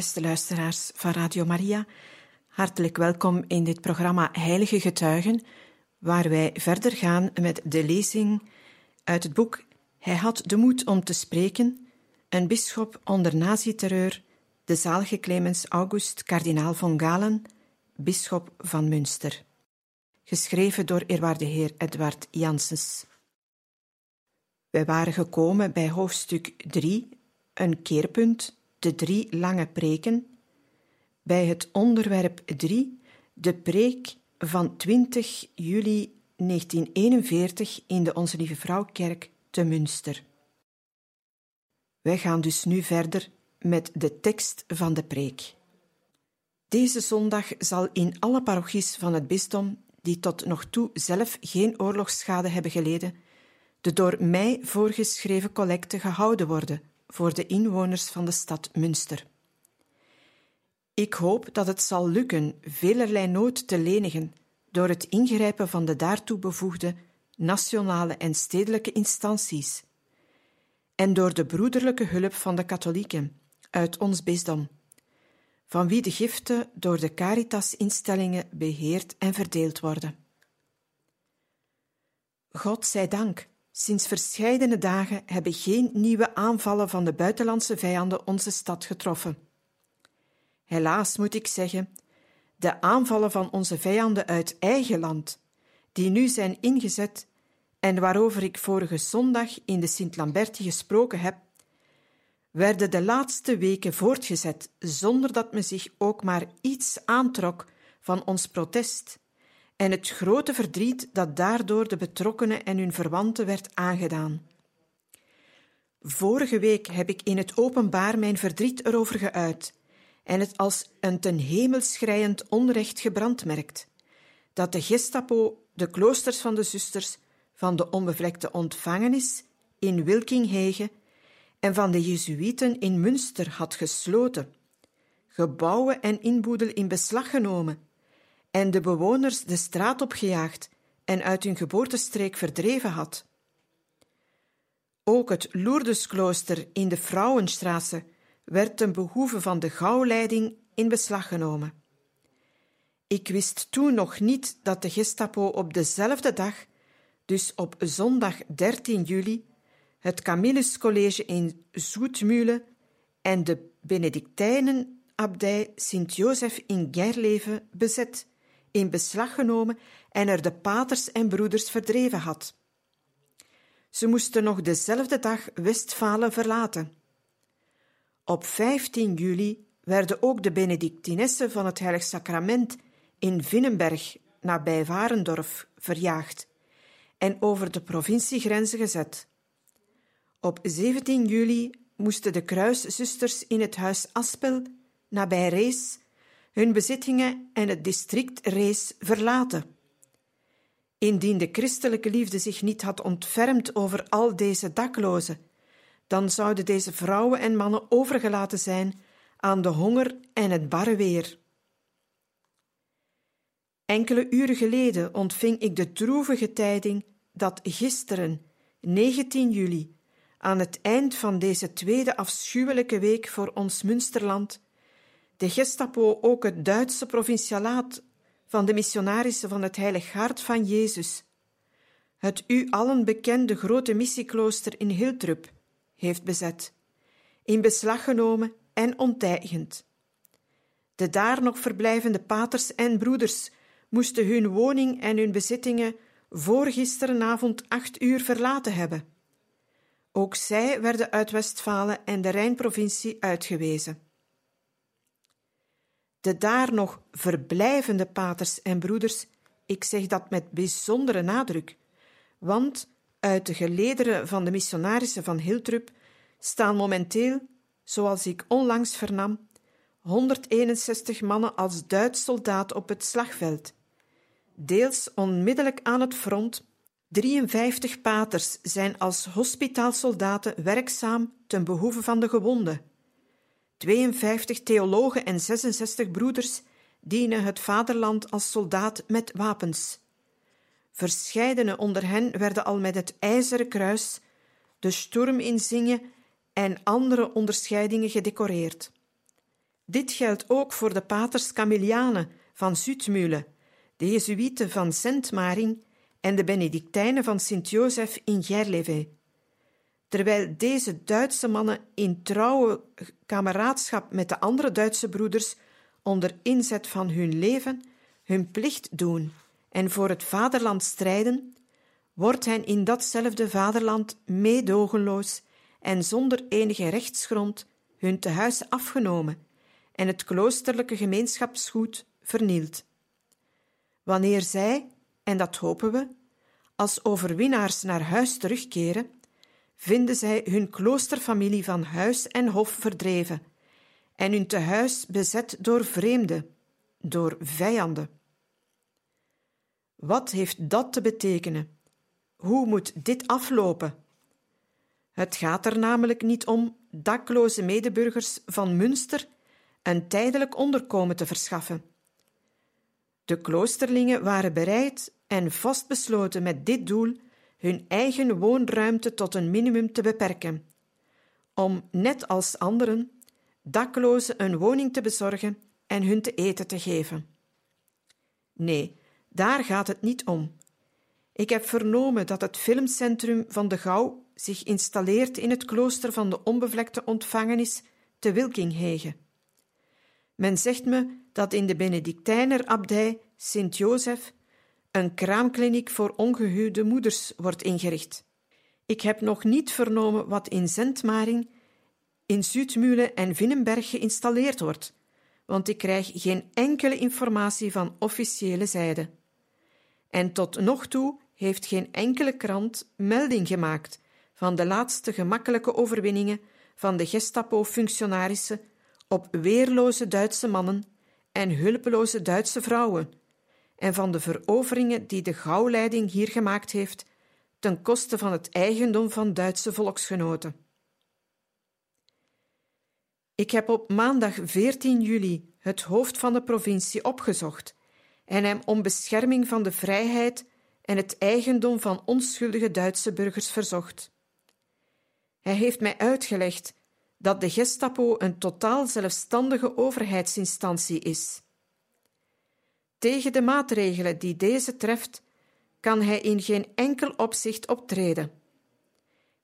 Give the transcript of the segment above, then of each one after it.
Beste luisteraars van Radio Maria, hartelijk welkom in dit programma Heilige Getuigen, waar wij verder gaan met de lezing uit het boek Hij had de moed om te spreken, een bisschop onder nazi-terreur, de zalige Clemens August, kardinaal von Galen, bisschop van Münster. Geschreven door eerwaarde heer Edward Janssens. Wij waren gekomen bij hoofdstuk 3, een keerpunt de drie lange preken, bij het onderwerp 3, de preek van 20 juli 1941 in de Onze Lieve Vrouwkerk te Münster. Wij gaan dus nu verder met de tekst van de preek. Deze zondag zal in alle parochies van het bisdom, die tot nog toe zelf geen oorlogsschade hebben geleden, de door mij voorgeschreven collecte gehouden worden voor de inwoners van de stad Münster. Ik hoop dat het zal lukken velerlei nood te lenigen door het ingrijpen van de daartoe bevoegde nationale en stedelijke instanties en door de broederlijke hulp van de katholieken uit ons bisdom, van wie de giften door de Caritas-instellingen beheerd en verdeeld worden. God zij dank Sinds verscheidene dagen hebben geen nieuwe aanvallen van de buitenlandse vijanden onze stad getroffen. Helaas moet ik zeggen, de aanvallen van onze vijanden uit eigen land, die nu zijn ingezet en waarover ik vorige zondag in de Sint-Lamberti gesproken heb, werden de laatste weken voortgezet zonder dat men zich ook maar iets aantrok van ons protest en het grote verdriet dat daardoor de betrokkenen en hun verwanten werd aangedaan. Vorige week heb ik in het openbaar mijn verdriet erover geuit en het als een ten hemel schreiend onrecht gebrandmerkt, dat de Gestapo de kloosters van de zusters van de onbevlekte ontvangenis in Wilkinghege en van de Jezuïeten in Münster had gesloten, gebouwen en inboedel in beslag genomen en de bewoners de straat opgejaagd en uit hun geboortestreek verdreven had. Ook het Lourdesklooster in de Vrouwenstraße werd ten behoeve van de gauwleiding in beslag genomen. Ik wist toen nog niet dat de Gestapo op dezelfde dag, dus op zondag 13 juli, het Camillescollege in Zoetmule en de Benedictijnenabdij Sint-Jozef in Gerleven bezet in beslag genomen en er de paters en broeders verdreven had. Ze moesten nog dezelfde dag Westfalen verlaten. Op 15 juli werden ook de Benedictinessen van het Heilig Sacrament in Vinnenberg, nabij Warendorf, verjaagd en over de provinciegrenzen gezet. Op 17 juli moesten de kruiszusters in het huis Aspel, nabij Rees, hun bezittingen en het district Rees verlaten. Indien de christelijke liefde zich niet had ontfermd over al deze daklozen, dan zouden deze vrouwen en mannen overgelaten zijn aan de honger en het barre weer. Enkele uren geleden ontving ik de droevige tijding dat gisteren, 19 juli, aan het eind van deze tweede afschuwelijke week voor ons Münsterland, de Gestapo ook het Duitse provincialaat van de missionarissen van het Heilig Hart van Jezus, het u allen bekende grote missieklooster in Hiltrup, heeft bezet, in beslag genomen en onteigend. De daar nog verblijvende paters en broeders moesten hun woning en hun bezittingen voor gisterenavond acht uur verlaten hebben. Ook zij werden uit Westfalen en de Rijnprovincie uitgewezen de daar nog verblijvende paters en broeders, ik zeg dat met bijzondere nadruk, want uit de gelederen van de missionarissen van Hiltrup staan momenteel, zoals ik onlangs vernam, 161 mannen als Duits soldaat op het slagveld. Deels onmiddellijk aan het front 53 paters zijn als hospitaalsoldaten werkzaam ten behoeve van de gewonden. 52 theologen en 66 broeders dienen het vaderland als soldaat met wapens. Verscheidene onder hen werden al met het ijzeren kruis, de Sturminsigne en andere onderscheidingen gedecoreerd. Dit geldt ook voor de paters Camilianen van Zuidmühle, de Jezuïeten van Sint-Maring en de Benedictijnen van Sint-Jozef in Gerleve. Terwijl deze Duitse mannen in trouwe kameraadschap met de andere Duitse broeders onder inzet van hun leven hun plicht doen en voor het vaderland strijden, wordt hen in datzelfde vaderland meedogenloos en zonder enige rechtsgrond hun tehuis afgenomen en het kloosterlijke gemeenschapsgoed vernield. Wanneer zij, en dat hopen we, als overwinnaars naar huis terugkeren, vinden zij hun kloosterfamilie van huis en hof verdreven en hun tehuis bezet door vreemden, door vijanden. Wat heeft dat te betekenen? Hoe moet dit aflopen? Het gaat er namelijk niet om dakloze medeburgers van Münster een tijdelijk onderkomen te verschaffen. De kloosterlingen waren bereid en vastbesloten met dit doel hun eigen woonruimte tot een minimum te beperken, om, net als anderen, daklozen een woning te bezorgen en hun te eten te geven. Nee, daar gaat het niet om. Ik heb vernomen dat het filmcentrum van de Gouw zich installeert in het klooster van de onbevlekte ontvangenis te Wilkinghege. Men zegt me dat in de Benedictijnerabdij Sint-Jozef een kraamkliniek voor ongehuwde moeders wordt ingericht. Ik heb nog niet vernomen wat in Zentmaring, in Zuidmühle en Vinnenberg geïnstalleerd wordt, want ik krijg geen enkele informatie van officiële zijde. En tot nog toe heeft geen enkele krant melding gemaakt van de laatste gemakkelijke overwinningen van de Gestapo-functionarissen op weerloze Duitse mannen en hulpeloze Duitse vrouwen, en van de veroveringen die de gauwleiding hier gemaakt heeft ten koste van het eigendom van Duitse volksgenoten. Ik heb op maandag 14 juli het hoofd van de provincie opgezocht en hem om bescherming van de vrijheid en het eigendom van onschuldige Duitse burgers verzocht. Hij heeft mij uitgelegd dat de Gestapo een totaal zelfstandige overheidsinstantie is. Tegen de maatregelen die deze treft, kan hij in geen enkel opzicht optreden.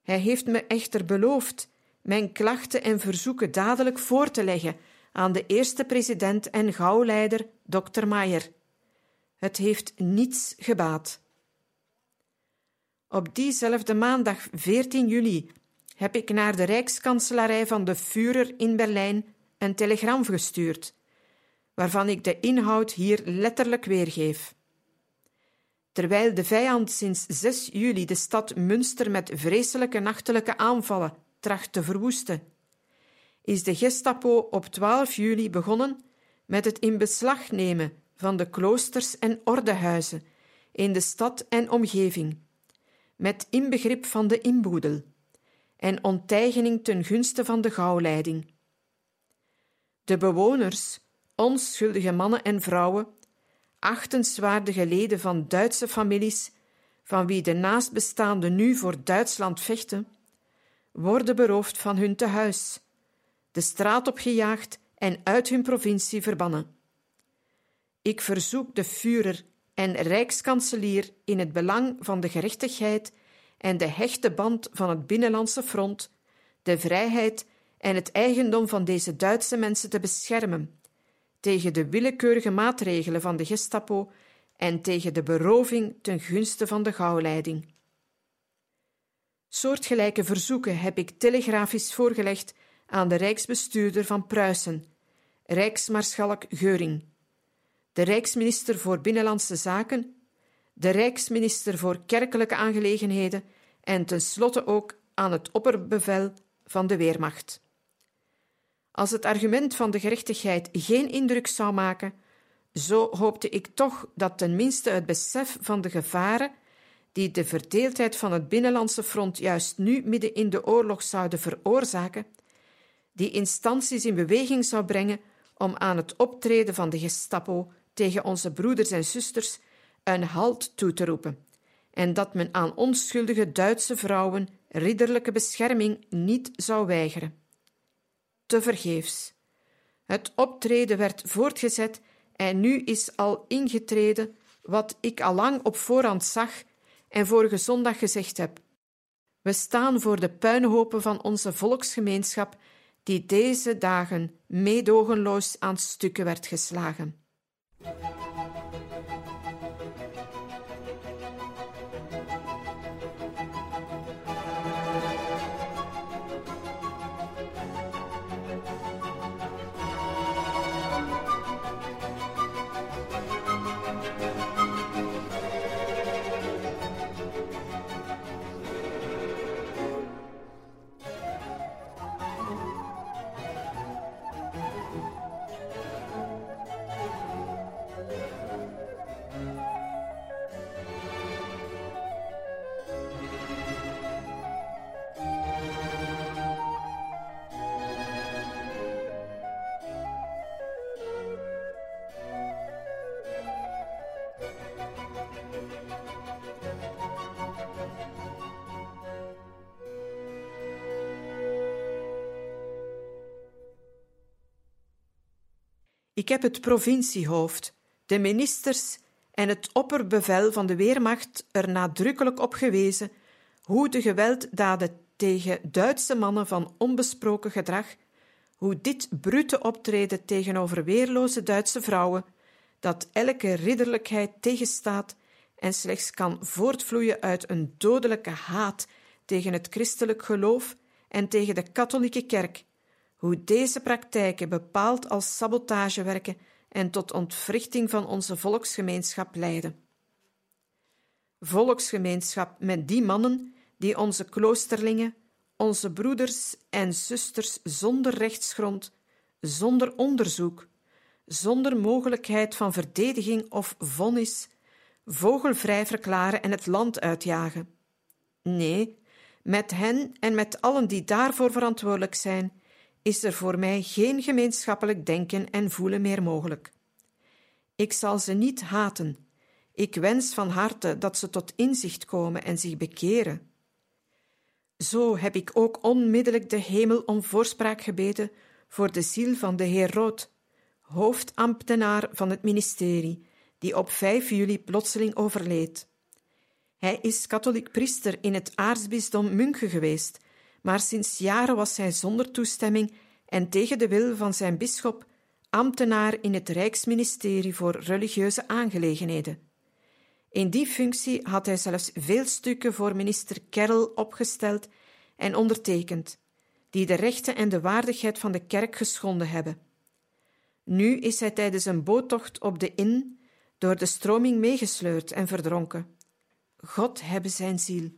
Hij heeft me echter beloofd mijn klachten en verzoeken dadelijk voor te leggen aan de eerste president en gauwleider, Dr. Maier. Het heeft niets gebaat. Op diezelfde maandag 14 juli heb ik naar de Rijkskanselarij van de Führer in Berlijn een telegram gestuurd, waarvan ik de inhoud hier letterlijk weergeef. Terwijl de vijand sinds 6 juli de stad Münster met vreselijke nachtelijke aanvallen tracht te verwoesten, is de Gestapo op 12 juli begonnen met het in beslag nemen van de kloosters en ordehuizen in de stad en omgeving, met inbegrip van de inboedel en onttijgening ten gunste van de gauwleiding. De bewoners, onschuldige mannen en vrouwen, achtenswaardige leden van Duitse families, van wie de naastbestaanden nu voor Duitsland vechten, worden beroofd van hun tehuis, de straat opgejaagd en uit hun provincie verbannen. Ik verzoek de Führer en Rijkskanselier in het belang van de gerechtigheid en de hechte band van het binnenlandse front, de vrijheid en het eigendom van deze Duitse mensen te beschermen tegen de willekeurige maatregelen van de Gestapo en tegen de beroving ten gunste van de gauwleiding. Soortgelijke verzoeken heb ik telegrafisch voorgelegd aan de Rijksbestuurder van Pruisen, Rijksmaarschalk Geuring, de Rijksminister voor Binnenlandse Zaken, de Rijksminister voor Kerkelijke Aangelegenheden en tenslotte ook aan het opperbevel van de Weermacht. Als het argument van de gerechtigheid geen indruk zou maken, zo hoopte ik toch dat tenminste het besef van de gevaren die de verdeeldheid van het binnenlandse front juist nu midden in de oorlog zouden veroorzaken, die instanties in beweging zou brengen om aan het optreden van de Gestapo tegen onze broeders en zusters een halt toe te roepen, en dat men aan onschuldige Duitse vrouwen ridderlijke bescherming niet zou weigeren. Te vergeefs. Het optreden werd voortgezet en nu is al ingetreden wat ik al lang op voorhand zag en vorige zondag gezegd heb. We staan voor de puinhopen van onze volksgemeenschap, die deze dagen meedogenloos aan stukken werd geslagen. Ik heb het provinciehoofd, de ministers en het opperbevel van de Weermacht er nadrukkelijk op gewezen hoe de gewelddaden tegen Duitse mannen van onbesproken gedrag, hoe dit brute optreden tegenover weerloze Duitse vrouwen, dat elke ridderlijkheid tegenstaat en slechts kan voortvloeien uit een dodelijke haat tegen het christelijk geloof en tegen de katholieke kerk, hoe deze praktijken bepaald als sabotage werken en tot ontwrichting van onze volksgemeenschap leiden. Volksgemeenschap met die mannen die onze kloosterlingen, onze broeders en zusters zonder rechtsgrond, zonder onderzoek, zonder mogelijkheid van verdediging of vonnis, vogelvrij verklaren en het land uitjagen. Nee, met hen en met allen die daarvoor verantwoordelijk zijn, is er voor mij geen gemeenschappelijk denken en voelen meer mogelijk. Ik zal ze niet haten. Ik wens van harte dat ze tot inzicht komen en zich bekeren. Zo heb ik ook onmiddellijk de hemel om voorspraak gebeden voor de ziel van de heer Rood, hoofdambtenaar van het ministerie, die op 5 juli plotseling overleed. Hij is katholiek priester in het aartsbisdom München geweest maar sinds jaren was hij zonder toestemming en tegen de wil van zijn bisschop ambtenaar in het Rijksministerie voor religieuze aangelegenheden. In die functie had hij zelfs veel stukken voor minister Kerrel opgesteld en ondertekend, die de rechten en de waardigheid van de kerk geschonden hebben. Nu is hij tijdens een boottocht op de Inn door de stroming meegesleurd en verdronken. God hebben zijn ziel.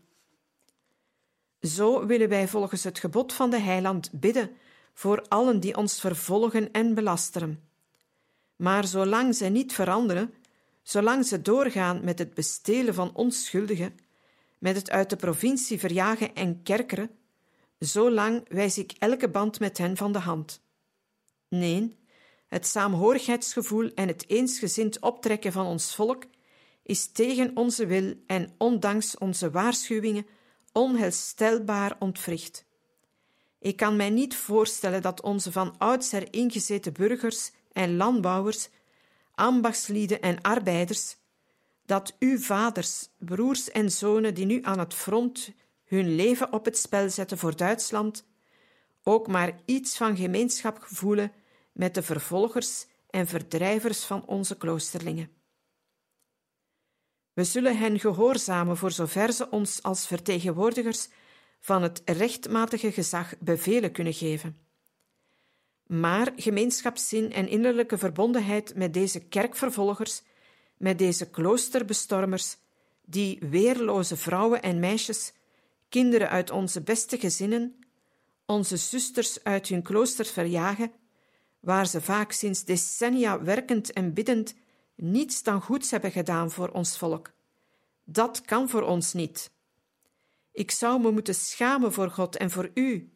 Zo willen wij volgens het gebod van de heiland bidden voor allen die ons vervolgen en belasteren. Maar zolang zij niet veranderen, zolang ze doorgaan met het bestelen van onschuldigen, met het uit de provincie verjagen en kerkeren, zolang wijs ik elke band met hen van de hand. Nee, het saamhorigheidsgevoel en het eensgezind optrekken van ons volk is tegen onze wil en ondanks onze waarschuwingen onherstelbaar ontwricht. Ik kan mij niet voorstellen dat onze van oudsher ingezeten burgers en landbouwers, ambachtslieden en arbeiders, dat uw vaders, broers en zonen die nu aan het front hun leven op het spel zetten voor Duitsland, ook maar iets van gemeenschap gevoelen met de vervolgers en verdrijvers van onze kloosterlingen. We zullen hen gehoorzamen voor zover ze ons als vertegenwoordigers van het rechtmatige gezag bevelen kunnen geven. Maar gemeenschapszin en innerlijke verbondenheid met deze kerkvervolgers, met deze kloosterbestormers, die weerloze vrouwen en meisjes, kinderen uit onze beste gezinnen, onze zusters uit hun kloosters verjagen, waar ze vaak sinds decennia werkend en biddend niets dan goeds hebben gedaan voor ons volk. Dat kan voor ons niet. Ik zou me moeten schamen voor God en voor u.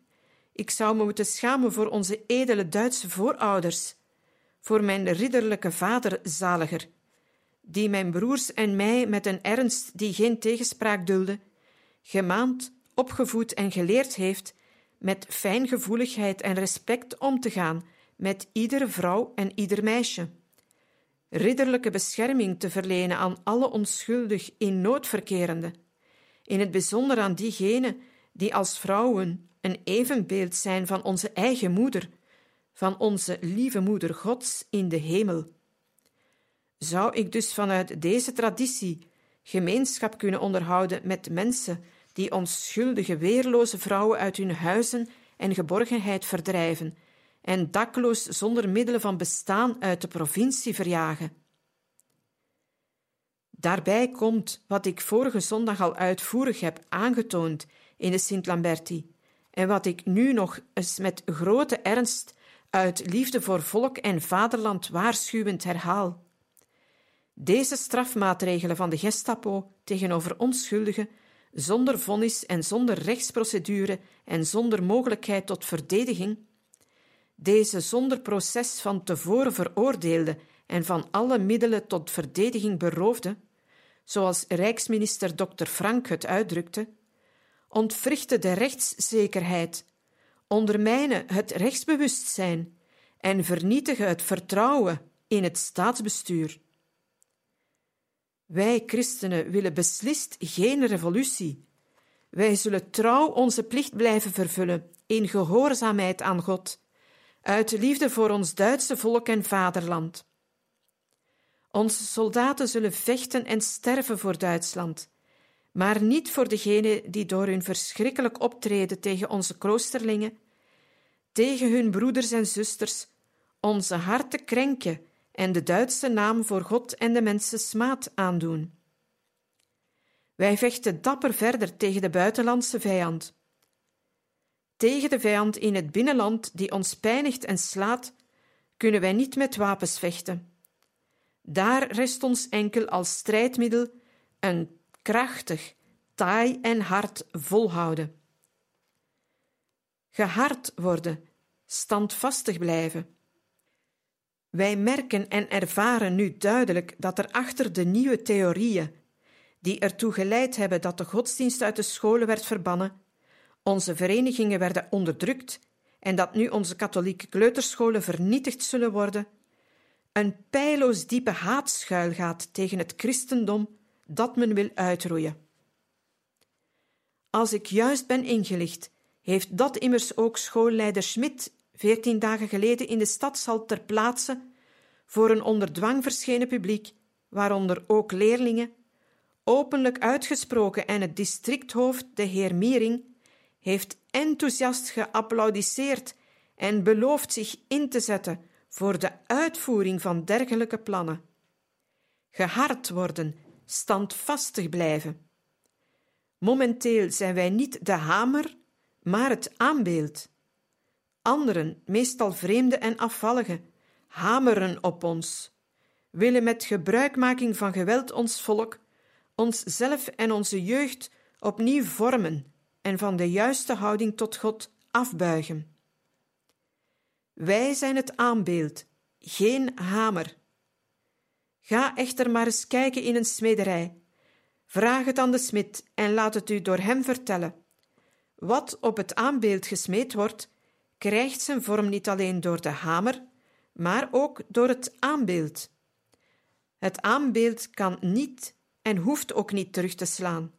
Ik zou me moeten schamen voor onze edele Duitse voorouders, voor mijn ridderlijke vader zaliger, die mijn broers en mij met een ernst die geen tegenspraak dulde, gemaand, opgevoed en geleerd heeft met fijngevoeligheid en respect om te gaan met iedere vrouw en ieder meisje. Ridderlijke bescherming te verlenen aan alle onschuldig in nood verkerende, in het bijzonder aan diegenen die als vrouwen een evenbeeld zijn van onze eigen moeder, van onze lieve moeder Gods in de hemel. Zou ik dus vanuit deze traditie gemeenschap kunnen onderhouden met mensen die onschuldige, weerloze vrouwen uit hun huizen en geborgenheid verdrijven en dakloos zonder middelen van bestaan uit de provincie verjagen. Daarbij komt wat ik vorige zondag al uitvoerig heb aangetoond in de Sint-Lamberti en wat ik nu nog eens met grote ernst uit liefde voor volk en vaderland waarschuwend herhaal. Deze strafmaatregelen van de Gestapo tegenover onschuldigen, zonder vonnis en zonder rechtsprocedure en zonder mogelijkheid tot verdediging, deze zonder proces van tevoren veroordeelde en van alle middelen tot verdediging beroofde, zoals Rijksminister Dr. Frank het uitdrukte, ontwrichten de rechtszekerheid, ondermijnen het rechtsbewustzijn en vernietigen het vertrouwen in het staatsbestuur. Wij christenen willen beslist geen revolutie. Wij zullen trouw onze plicht blijven vervullen in gehoorzaamheid aan God, uit liefde voor ons Duitse volk en vaderland. Onze soldaten zullen vechten en sterven voor Duitsland, maar niet voor degenen die door hun verschrikkelijk optreden tegen onze kloosterlingen, tegen hun broeders en zusters, onze harten krenken en de Duitse naam voor God en de mensen smaad aandoen. Wij vechten dapper verder tegen de buitenlandse vijand. Tegen de vijand in het binnenland die ons pijnigt en slaat, kunnen wij niet met wapens vechten. Daar rest ons enkel als strijdmiddel een krachtig, taai en hard volhouden. Gehard worden, standvastig blijven. Wij merken en ervaren nu duidelijk dat er achter de nieuwe theorieën, die ertoe geleid hebben dat de godsdienst uit de scholen werd verbannen, onze verenigingen werden onderdrukt en dat nu onze katholieke kleuterscholen vernietigd zullen worden, een pijloos diepe haat schuilgaat tegen het christendom dat men wil uitroeien. Als ik juist ben ingelicht, heeft dat immers ook schoolleider Schmidt veertien dagen geleden in de stadshal ter plaatse voor een onder dwang verschenen publiek, waaronder ook leerlingen, openlijk uitgesproken en het districthoofd, de heer Miering, heeft enthousiast geapplaudisseerd en belooft zich in te zetten voor de uitvoering van dergelijke plannen. Gehard worden, standvastig blijven. Momenteel zijn wij niet de hamer, maar het aanbeeld. Anderen, meestal vreemde en afvallige, hameren op ons, willen met gebruikmaking van geweld ons volk, onszelf en onze jeugd opnieuw vormen en van de juiste houding tot God afbuigen. Wij zijn het aanbeeld, geen hamer. Ga echter maar eens kijken in een smederij. Vraag het aan de smid en laat het u door hem vertellen. Wat op het aanbeeld gesmeed wordt, krijgt zijn vorm niet alleen door de hamer, maar ook door het aanbeeld. Het aanbeeld kan niet en hoeft ook niet terug te slaan.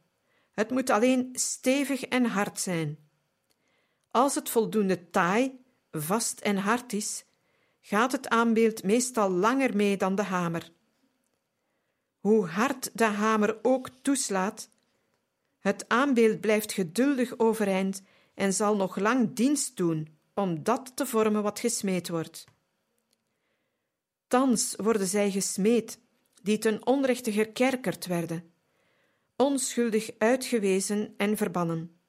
Het moet alleen stevig en hard zijn. Als het voldoende taai, vast en hard is, gaat het aanbeeld meestal langer mee dan de hamer. Hoe hard de hamer ook toeslaat, het aanbeeld blijft geduldig overeind en zal nog lang dienst doen om dat te vormen wat gesmeed wordt. Thans worden zij gesmeed, die ten onrechte gekerkerd werden. Onschuldig uitgewezen en verbannen.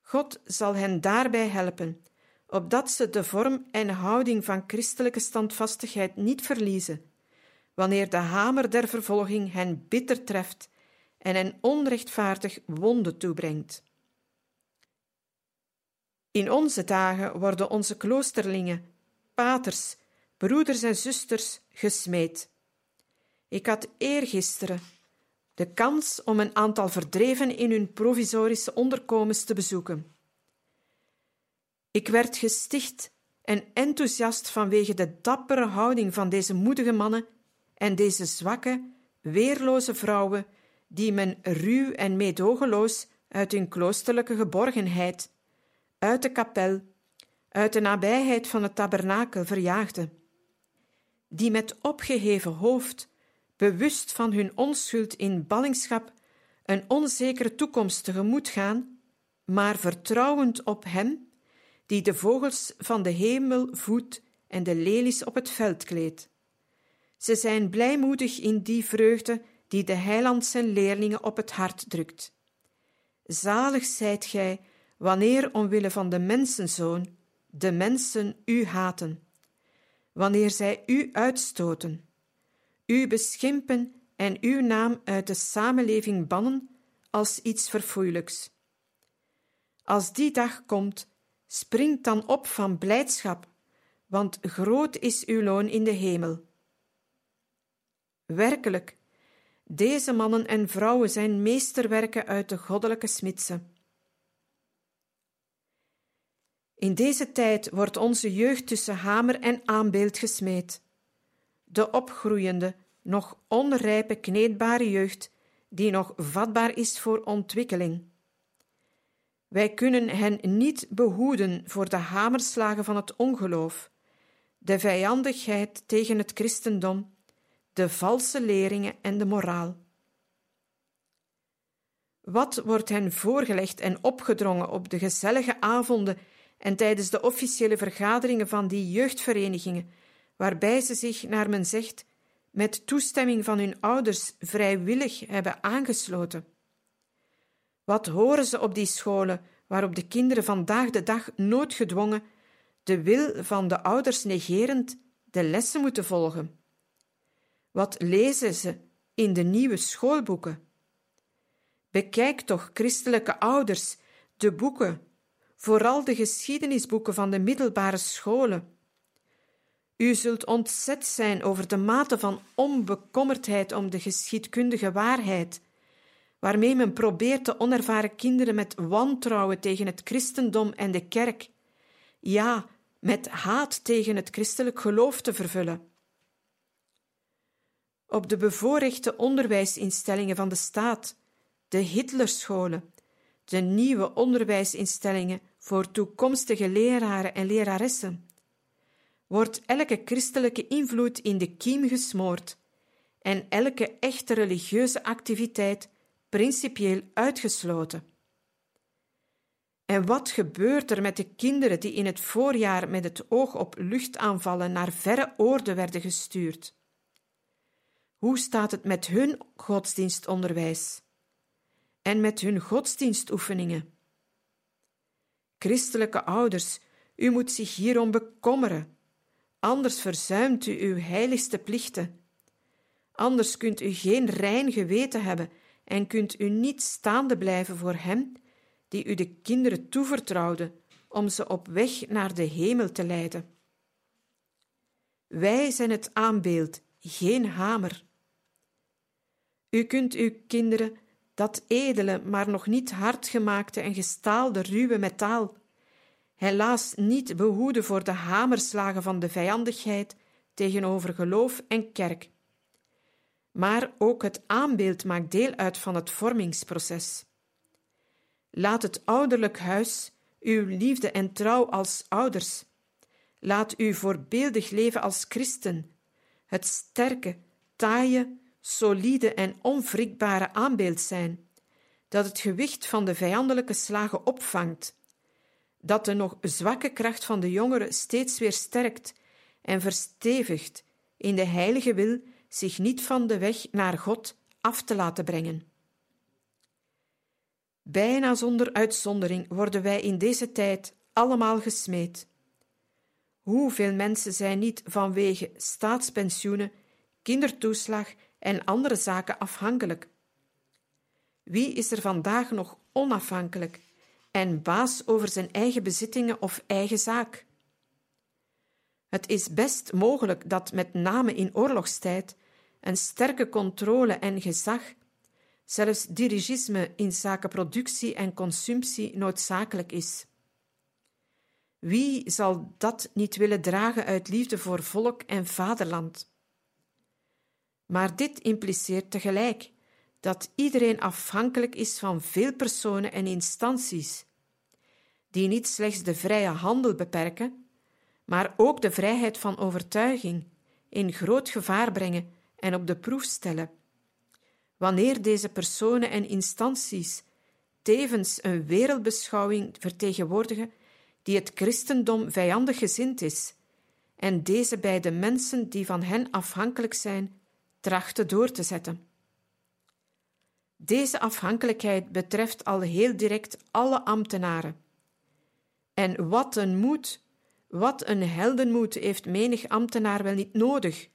God zal hen daarbij helpen, opdat ze de vorm en houding van christelijke standvastigheid niet verliezen, wanneer de hamer der vervolging hen bitter treft en hen onrechtvaardig wonden toebrengt. In onze dagen worden onze kloosterlingen, paters, broeders en zusters gesmeed. Ik had eergisteren de kans om een aantal verdreven in hun provisorische onderkomens te bezoeken. Ik werd gesticht en enthousiast vanwege de dappere houding van deze moedige mannen en deze zwakke, weerloze vrouwen die men ruw en meedogenloos uit hun kloosterlijke geborgenheid, uit de kapel, uit de nabijheid van het tabernakel verjaagde, die met opgeheven hoofd bewust van hun onschuld in ballingschap, een onzekere toekomst tegemoet gaan, maar vertrouwend op Hem, die de vogels van de hemel voedt en de lelies op het veld kleedt. Ze zijn blijmoedig in die vreugde die de heiland zijn leerlingen op het hart drukt. Zalig zijt gij, wanneer omwille van de mensenzoon de mensen u haten, wanneer zij u uitstoten u beschimpen en uw naam uit de samenleving bannen als iets verfoeilijks. Als die dag komt, springt dan op van blijdschap, want groot is uw loon in de hemel. Werkelijk, deze mannen en vrouwen zijn meesterwerken uit de goddelijke smidse. In deze tijd wordt onze jeugd tussen hamer en aanbeeld gesmeed de opgroeiende, nog onrijpe kneedbare jeugd, die nog vatbaar is voor ontwikkeling. Wij kunnen hen niet behoeden voor de hamerslagen van het ongeloof, de vijandigheid tegen het christendom, de valse leringen en de moraal. Wat wordt hen voorgelegd en opgedrongen op de gezellige avonden en tijdens de officiële vergaderingen van die jeugdverenigingen, waarbij ze zich, naar men zegt, met toestemming van hun ouders vrijwillig hebben aangesloten. Wat horen ze op die scholen waarop de kinderen vandaag de dag noodgedwongen, de wil van de ouders negerend, de lessen moeten volgen? Wat lezen ze in de nieuwe schoolboeken? Bekijk toch, christelijke ouders, de boeken, vooral de geschiedenisboeken van de middelbare scholen. U zult ontzet zijn over de mate van onbekommerdheid om de geschiedkundige waarheid, waarmee men probeert de onervaren kinderen met wantrouwen tegen het christendom en de kerk, ja, met haat tegen het christelijk geloof te vervullen. Op de bevoorrechte onderwijsinstellingen van de staat, de Hitlerscholen, de nieuwe onderwijsinstellingen voor toekomstige leraren en leraressen, wordt elke christelijke invloed in de kiem gesmoord en elke echte religieuze activiteit principieel uitgesloten. En wat gebeurt er met de kinderen die in het voorjaar met het oog op luchtaanvallen naar verre oorden werden gestuurd? Hoe staat het met hun godsdienstonderwijs en met hun godsdienstoefeningen? Christelijke ouders, u moet zich hierom bekommeren anders verzuimt u uw heiligste plichten. Anders kunt u geen rein geweten hebben en kunt u niet staande blijven voor Hem die u de kinderen toevertrouwde om ze op weg naar de hemel te leiden. Wij zijn het aanbeeld, geen hamer. U kunt uw kinderen dat edele, maar nog niet hardgemaakte en gestaalde ruwe metaal helaas niet behoeden voor de hamerslagen van de vijandigheid tegenover geloof en kerk. Maar ook het aanbeeld maakt deel uit van het vormingsproces. Laat het ouderlijk huis uw liefde en trouw als ouders. Laat uw voorbeeldig leven als christen, het sterke, taaie, solide en onwrikbare aanbeeld zijn, dat het gewicht van de vijandelijke slagen opvangt dat de nog zwakke kracht van de jongeren steeds weer sterkt en verstevigt in de heilige wil zich niet van de weg naar God af te laten brengen. Bijna zonder uitzondering worden wij in deze tijd allemaal gesmeed. Hoeveel mensen zijn niet vanwege staatspensioenen, kindertoeslag en andere zaken afhankelijk? Wie is er vandaag nog onafhankelijk en baas over zijn eigen bezittingen of eigen zaak? Het is best mogelijk dat met name in oorlogstijd een sterke controle en gezag, zelfs dirigisme in zaken productie en consumptie noodzakelijk is. Wie zal dat niet willen dragen uit liefde voor volk en vaderland? Maar dit impliceert tegelijk dat iedereen afhankelijk is van veel personen en instanties, die niet slechts de vrije handel beperken, maar ook de vrijheid van overtuiging in groot gevaar brengen en op de proef stellen. Wanneer deze personen en instanties tevens een wereldbeschouwing vertegenwoordigen die het christendom vijandig gezind is, en deze bij de mensen die van hen afhankelijk zijn, trachten door te zetten. Deze afhankelijkheid betreft al heel direct alle ambtenaren. En wat een moed, wat een heldenmoed heeft menig ambtenaar wel niet nodig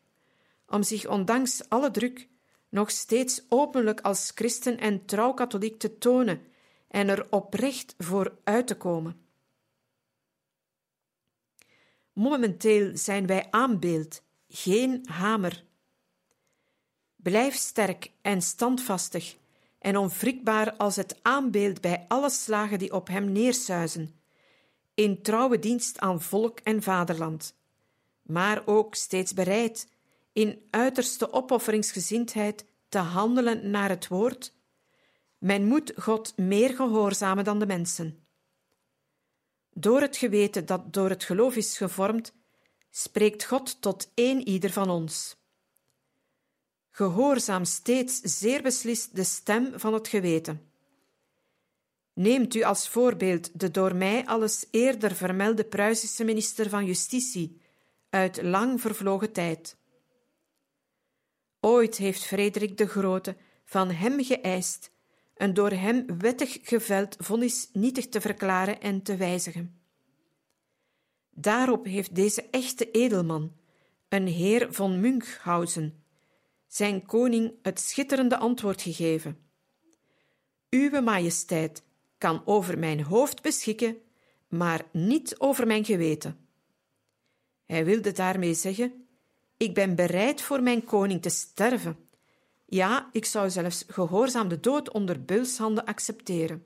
om zich ondanks alle druk nog steeds openlijk als christen en trouw katholiek te tonen en er oprecht voor uit te komen. Momenteel zijn wij aanbeeld, geen hamer. Blijf sterk en standvastig en onwrikbaar als het aanbeeld bij alle slagen die op hem neersuizen, in trouwe dienst aan volk en vaderland, maar ook steeds bereid in uiterste opofferingsgezindheid te handelen naar het woord, men moet God meer gehoorzamen dan de mensen. Door het geweten dat door het geloof is gevormd, spreekt God tot één ieder van ons. Gehoorzaam steeds zeer beslist de stem van het geweten. Neemt u als voorbeeld de door mij alles eerder vermelde Pruisische minister van Justitie uit lang vervlogen tijd. Ooit heeft Frederik de Grote van hem geëist een door hem wettig geveld vonnis nietig te verklaren en te wijzigen. Daarop heeft deze echte edelman, een heer van Münchhausen, zijn koning het schitterende antwoord gegeven. Uwe majesteit kan over mijn hoofd beschikken, maar niet over mijn geweten. Hij wilde daarmee zeggen ik ben bereid voor mijn koning te sterven. Ja, ik zou zelfs gehoorzaam de dood onder beulshanden accepteren.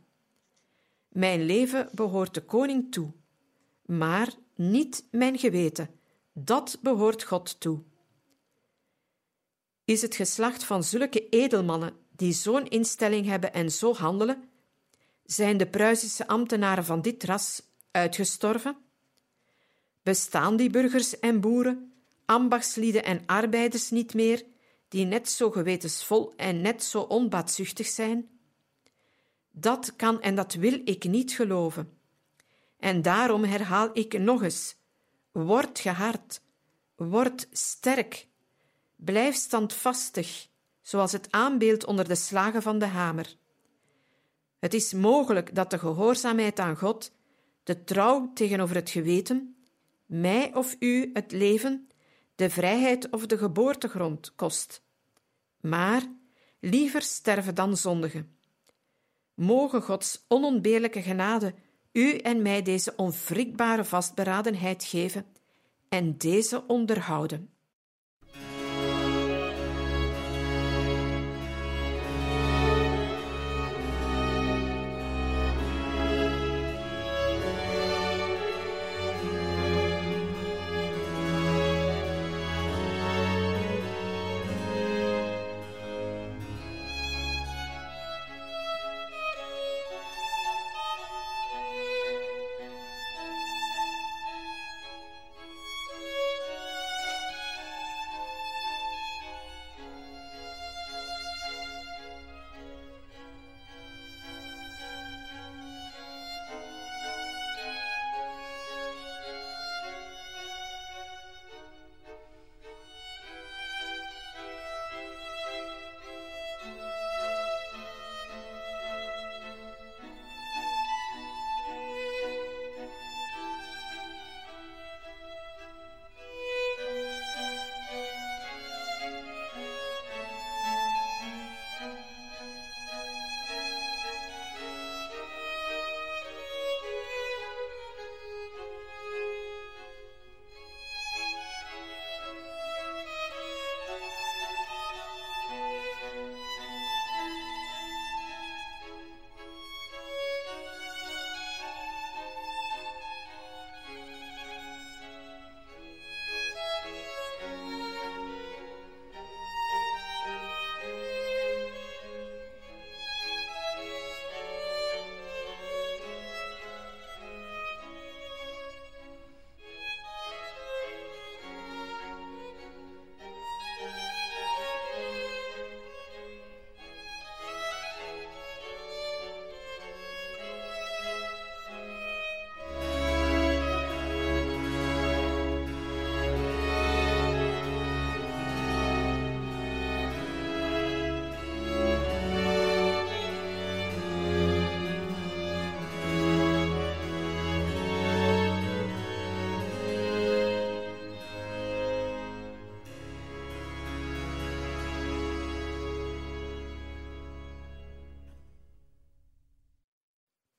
Mijn leven behoort de koning toe, maar niet mijn geweten. Dat behoort God toe. Is het geslacht van zulke edelmannen die zo'n instelling hebben en zo handelen? Zijn de Pruisische ambtenaren van dit ras uitgestorven? Bestaan die burgers en boeren ambachtslieden en arbeiders niet meer, die net zo gewetensvol en net zo onbaatzuchtig zijn? Dat kan en dat wil ik niet geloven. En daarom herhaal ik nog eens: word gehard, word sterk, blijf standvastig, zoals het aanbeeld onder de slagen van de hamer. Het is mogelijk dat de gehoorzaamheid aan God, de trouw tegenover het geweten, mij of u het leven de vrijheid of de geboortegrond kost. Maar liever sterven dan zondigen. Mogen Gods onontbeerlijke genade u en mij deze onwrikbare vastberadenheid geven en deze onderhouden.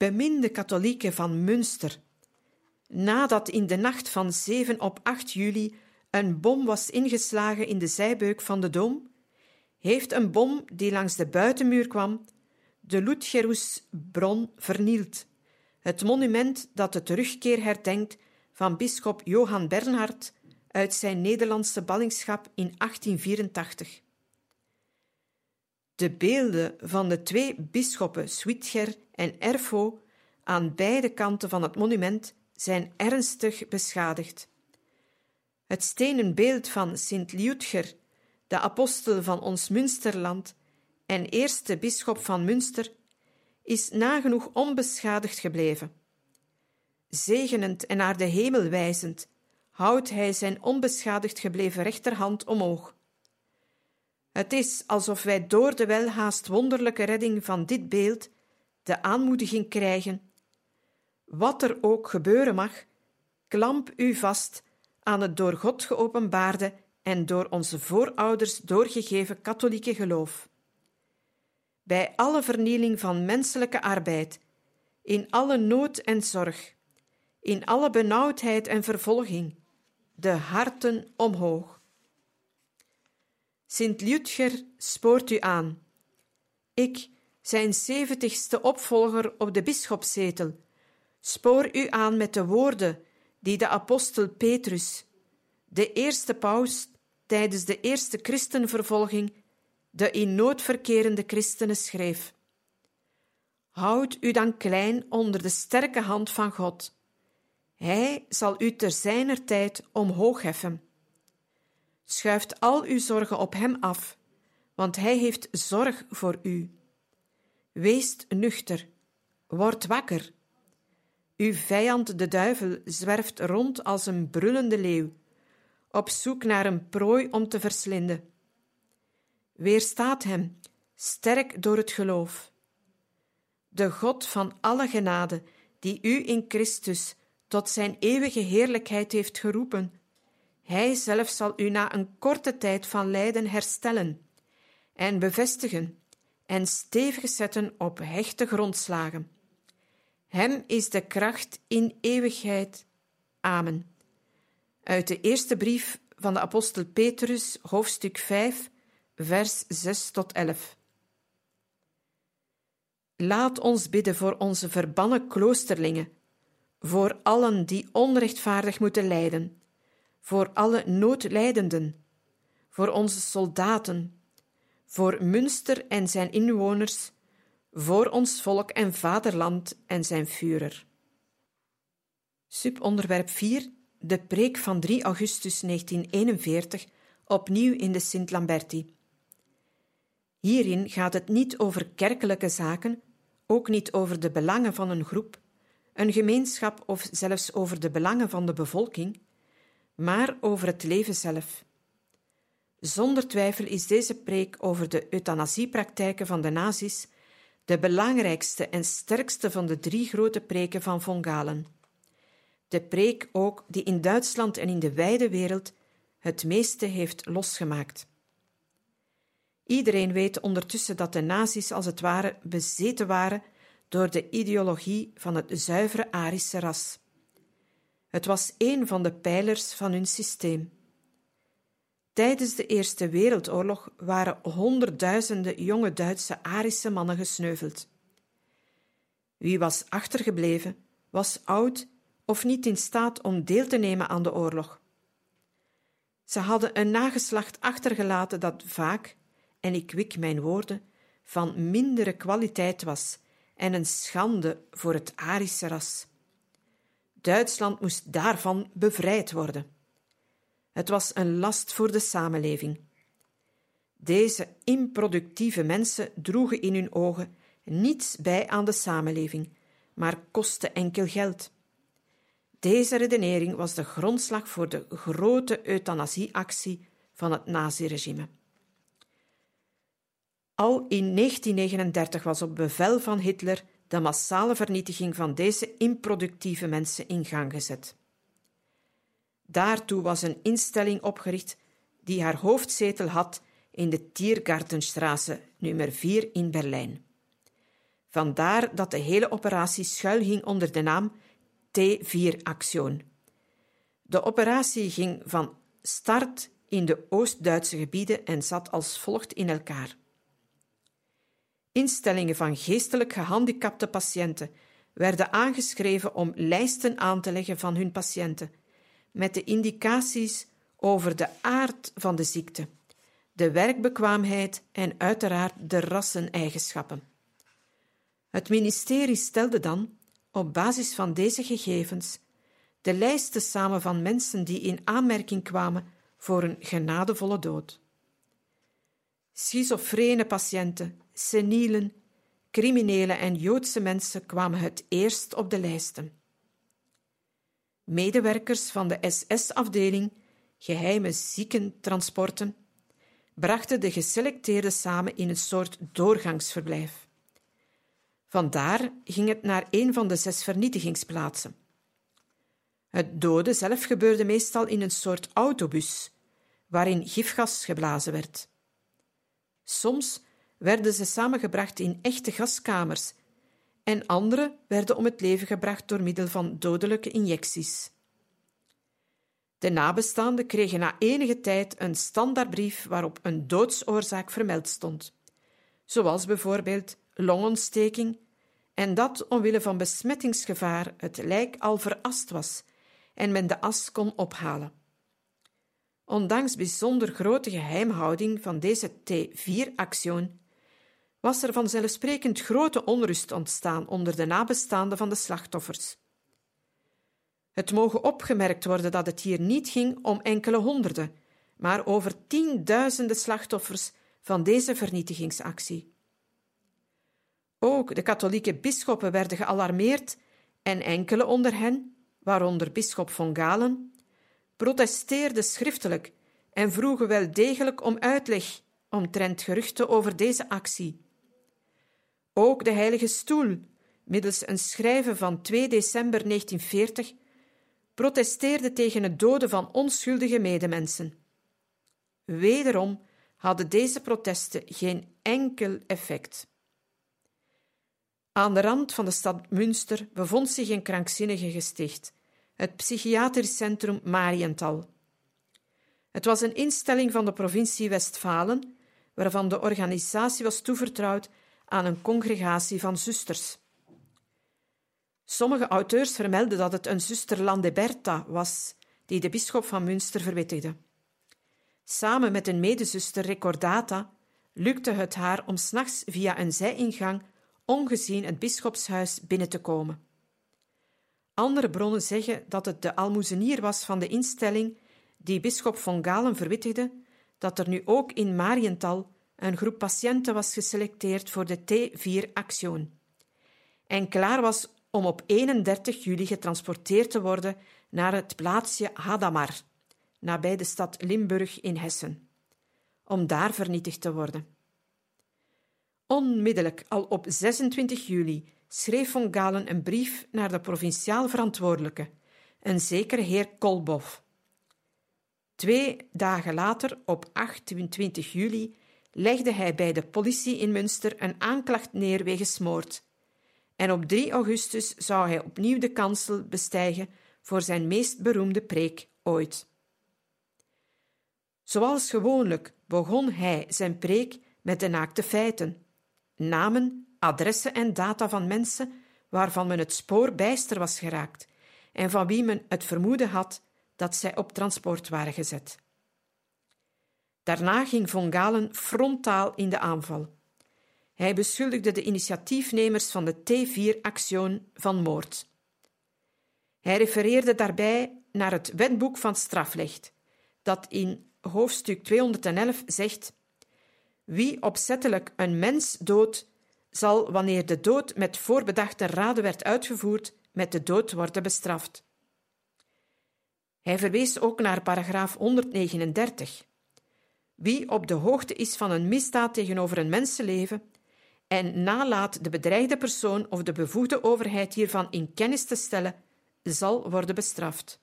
Beminde katholieken van Münster, nadat in de nacht van 7 op 8 juli een bom was ingeslagen in de zijbeuk van de dom, heeft een bom die langs de buitenmuur kwam de Lutgerusbron vernield, het monument dat de terugkeer herdenkt van bisschop Johan Bernhard uit zijn Nederlandse ballingschap in 1884. De beelden van de twee bisschoppen Switger en Erfo aan beide kanten van het monument zijn ernstig beschadigd. Het stenen beeld van Sint Liutger, de apostel van ons Münsterland en eerste bisschop van Münster, is nagenoeg onbeschadigd gebleven. Zegenend en naar de hemel wijzend, houdt hij zijn onbeschadigd gebleven rechterhand omhoog. Het is alsof wij door de welhaast wonderlijke redding van dit beeld de aanmoediging krijgen. Wat er ook gebeuren mag, klamp u vast aan het door God geopenbaarde en door onze voorouders doorgegeven katholieke geloof. Bij alle vernieling van menselijke arbeid, in alle nood en zorg, in alle benauwdheid en vervolging, de harten omhoog. Sint Lutger spoort u aan. Ik, zijn zeventigste opvolger op de bisschopszetel, spoor u aan met de woorden die de apostel Petrus, de eerste paus tijdens de eerste christenvervolging, de in nood verkerende christenen schreef. Houd u dan klein onder de sterke hand van God. Hij zal u ter zijner tijd omhoog heffen. Schuift al uw zorgen op hem af, want hij heeft zorg voor u. Wees nuchter, word wakker. Uw vijand de duivel zwerft rond als een brullende leeuw, op zoek naar een prooi om te verslinden. Weerstaat hem, sterk door het geloof. De God van alle genade, die u in Christus tot zijn eeuwige heerlijkheid heeft geroepen, hij zelf zal u na een korte tijd van lijden herstellen en bevestigen en stevig zetten op hechte grondslagen. Hem is de kracht in eeuwigheid. Amen. Uit de eerste brief van de apostel Petrus, hoofdstuk 5, vers 6 tot 11. Laat ons bidden voor onze verbannen kloosterlingen, voor allen die onrechtvaardig moeten lijden, voor alle noodlijdenden, voor onze soldaten, voor Münster en zijn inwoners, voor ons volk en vaderland en zijn Führer. Subonderwerp 4. De preek van 3 augustus 1941, opnieuw in de Sint-Lamberti. Hierin gaat het niet over kerkelijke zaken, ook niet over de belangen van een groep, een gemeenschap of zelfs over de belangen van de bevolking, maar over het leven zelf. Zonder twijfel is deze preek over de euthanasiepraktijken van de nazi's de belangrijkste en sterkste van de drie grote preken van von Galen. De preek ook die in Duitsland en in de wijde wereld het meeste heeft losgemaakt. Iedereen weet ondertussen dat de nazi's als het ware bezeten waren door de ideologie van het zuivere Arische ras. Het was een van de pijlers van hun systeem. Tijdens de Eerste Wereldoorlog waren honderdduizenden jonge Duitse Arische mannen gesneuveld. Wie was achtergebleven, was oud of niet in staat om deel te nemen aan de oorlog. Ze hadden een nageslacht achtergelaten dat vaak, en ik wik mijn woorden, van mindere kwaliteit was en een schande voor het Arische ras. Duitsland moest daarvan bevrijd worden. Het was een last voor de samenleving. Deze improductieve mensen droegen in hun ogen niets bij aan de samenleving, maar kostten enkel geld. Deze redenering was de grondslag voor de grote euthanasieactie van het naziregime. Al in 1939 was op bevel van Hitler de massale vernietiging van deze improductieve mensen in gang gezet. Daartoe was een instelling opgericht die haar hoofdzetel had in de Tiergartenstraße nummer 4 in Berlijn. Vandaar dat de hele operatie schuilging onder de naam T4-actie. De operatie ging van start in de Oost-Duitse gebieden en zat als volgt in elkaar. Instellingen van geestelijk gehandicapte patiënten werden aangeschreven om lijsten aan te leggen van hun patiënten, met de indicaties over de aard van de ziekte, de werkbekwaamheid en uiteraard de rasseneigenschappen. Het ministerie stelde dan, op basis van deze gegevens, de lijsten samen van mensen die in aanmerking kwamen voor een genadevolle dood. Schizofrene patiënten, senielen, criminelen en Joodse mensen kwamen het eerst op de lijsten. Medewerkers van de SS-afdeling geheime ziekentransporten brachten de geselecteerden samen in een soort doorgangsverblijf. Vandaar ging het naar een van de zes vernietigingsplaatsen. Het doden zelf gebeurde meestal in een soort autobus, waarin gifgas geblazen werd. Soms werden ze samengebracht in echte gaskamers en andere werden om het leven gebracht door middel van dodelijke injecties. De nabestaanden kregen na enige tijd een standaardbrief waarop een doodsoorzaak vermeld stond, zoals bijvoorbeeld longontsteking, en dat omwille van besmettingsgevaar het lijk al verast was en men de as kon ophalen. Ondanks bijzonder grote geheimhouding van deze T4-actie was er vanzelfsprekend grote onrust ontstaan onder de nabestaanden van de slachtoffers. Het mogen opgemerkt worden dat het hier niet ging om enkele honderden, maar over tienduizenden slachtoffers van deze vernietigingsactie. Ook de katholieke bisschoppen werden gealarmeerd en enkele onder hen, waaronder bisschop von Galen, protesteerden schriftelijk en vroegen wel degelijk om uitleg omtrent geruchten over deze actie. Ook de Heilige Stoel, middels een schrijven van 2 december 1940, protesteerde tegen het doden van onschuldige medemensen. Wederom hadden deze protesten geen enkel effect. Aan de rand van de stad Münster bevond zich een krankzinnige gesticht, het psychiatrisch centrum Marienthal. Het was een instelling van de provincie Westfalen, waarvan de organisatie was toevertrouwd aan een congregatie van zusters. Sommige auteurs vermelden dat het een zuster Landeberta was, die de bisschop van Münster verwittigde. Samen met een medezuster Recordata lukte het haar om s'nachts via een zijingang ongezien het bisschopshuis binnen te komen. Andere bronnen zeggen dat het de almoezenier was van de instelling die bisschop von Galen verwittigde dat er nu ook in Marienthal een groep patiënten was geselecteerd voor de T4-actie en klaar was om op 31 juli getransporteerd te worden naar het plaatsje Hadamar, nabij de stad Limburg in Hessen, om daar vernietigd te worden. Onmiddellijk, al op 26 juli, schreef von Galen een brief naar de provinciaal verantwoordelijke, een zekere heer Kolbow. Twee dagen later, op 28 juli, legde hij bij de politie in Münster een aanklacht neer wegens moord. En op 3 augustus zou hij opnieuw de kansel bestijgen voor zijn meest beroemde preek ooit. Zoals gewoonlijk begon hij zijn preek met de naakte feiten, namen, adressen en data van mensen waarvan men het spoor bijster was geraakt en van wie men het vermoeden had dat zij op transport waren gezet. Daarna ging von Galen frontaal in de aanval. Hij beschuldigde de initiatiefnemers van de T4-actie van moord. Hij refereerde daarbij naar het wetboek van strafrecht, dat in hoofdstuk 211 zegt: Wie opzettelijk een mens doodt, zal, wanneer de dood met voorbedachte raden werd uitgevoerd, met de dood worden bestraft. Hij verwees ook naar paragraaf 139. Wie op de hoogte is van een misdaad tegenover een mensenleven en nalaat de bedreigde persoon of de bevoegde overheid hiervan in kennis te stellen, zal worden bestraft.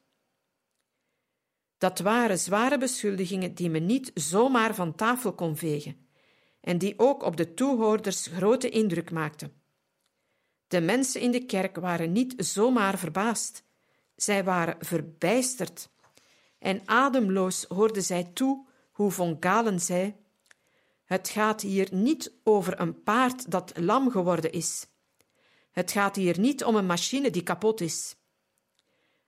Dat waren zware beschuldigingen die men niet zomaar van tafel kon vegen en die ook op de toehoorders grote indruk maakten. De mensen in de kerk waren niet zomaar verbaasd. Zij waren verbijsterd. En ademloos hoorden zij toe hoe von Galen zei: Het gaat hier niet over een paard dat lam geworden is. Het gaat hier niet om een machine die kapot is.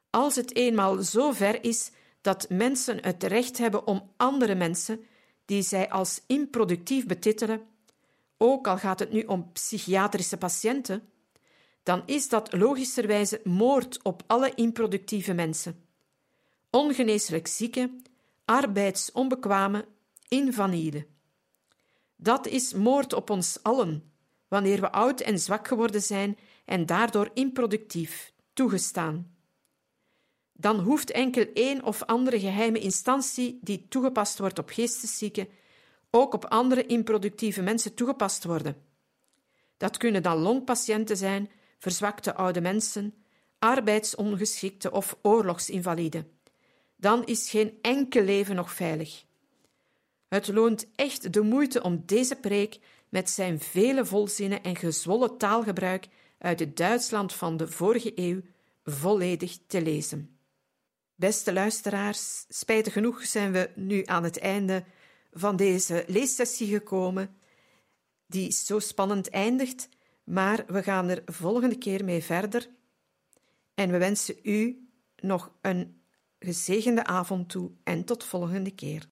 Als het eenmaal zo ver is dat mensen het recht hebben om andere mensen, die zij als improductief betitelen, ook al gaat het nu om psychiatrische patiënten, dan is dat logischerwijze moord op alle improductieve mensen. Ongeneeslijk zieke, arbeidsonbekwame, invaliede. Dat is moord op ons allen, wanneer we oud en zwak geworden zijn en daardoor improductief, toegestaan. Dan hoeft enkel één of andere geheime instantie die toegepast wordt op geesteszieken ook op andere improductieve mensen toegepast worden. Dat kunnen dan longpatiënten zijn, verzwakte oude mensen, arbeidsongeschikte of oorlogsinvalide. Dan is geen enkel leven nog veilig. Het loont echt de moeite om deze preek met zijn vele volzinnen en gezwollen taalgebruik uit het Duitsland van de vorige eeuw volledig te lezen. Beste luisteraars, spijtig genoeg zijn we nu aan het einde van deze leessessie gekomen, die zo spannend eindigt, maar we gaan er volgende keer mee verder. En we wensen u nog een gezegende avond toe en tot volgende keer.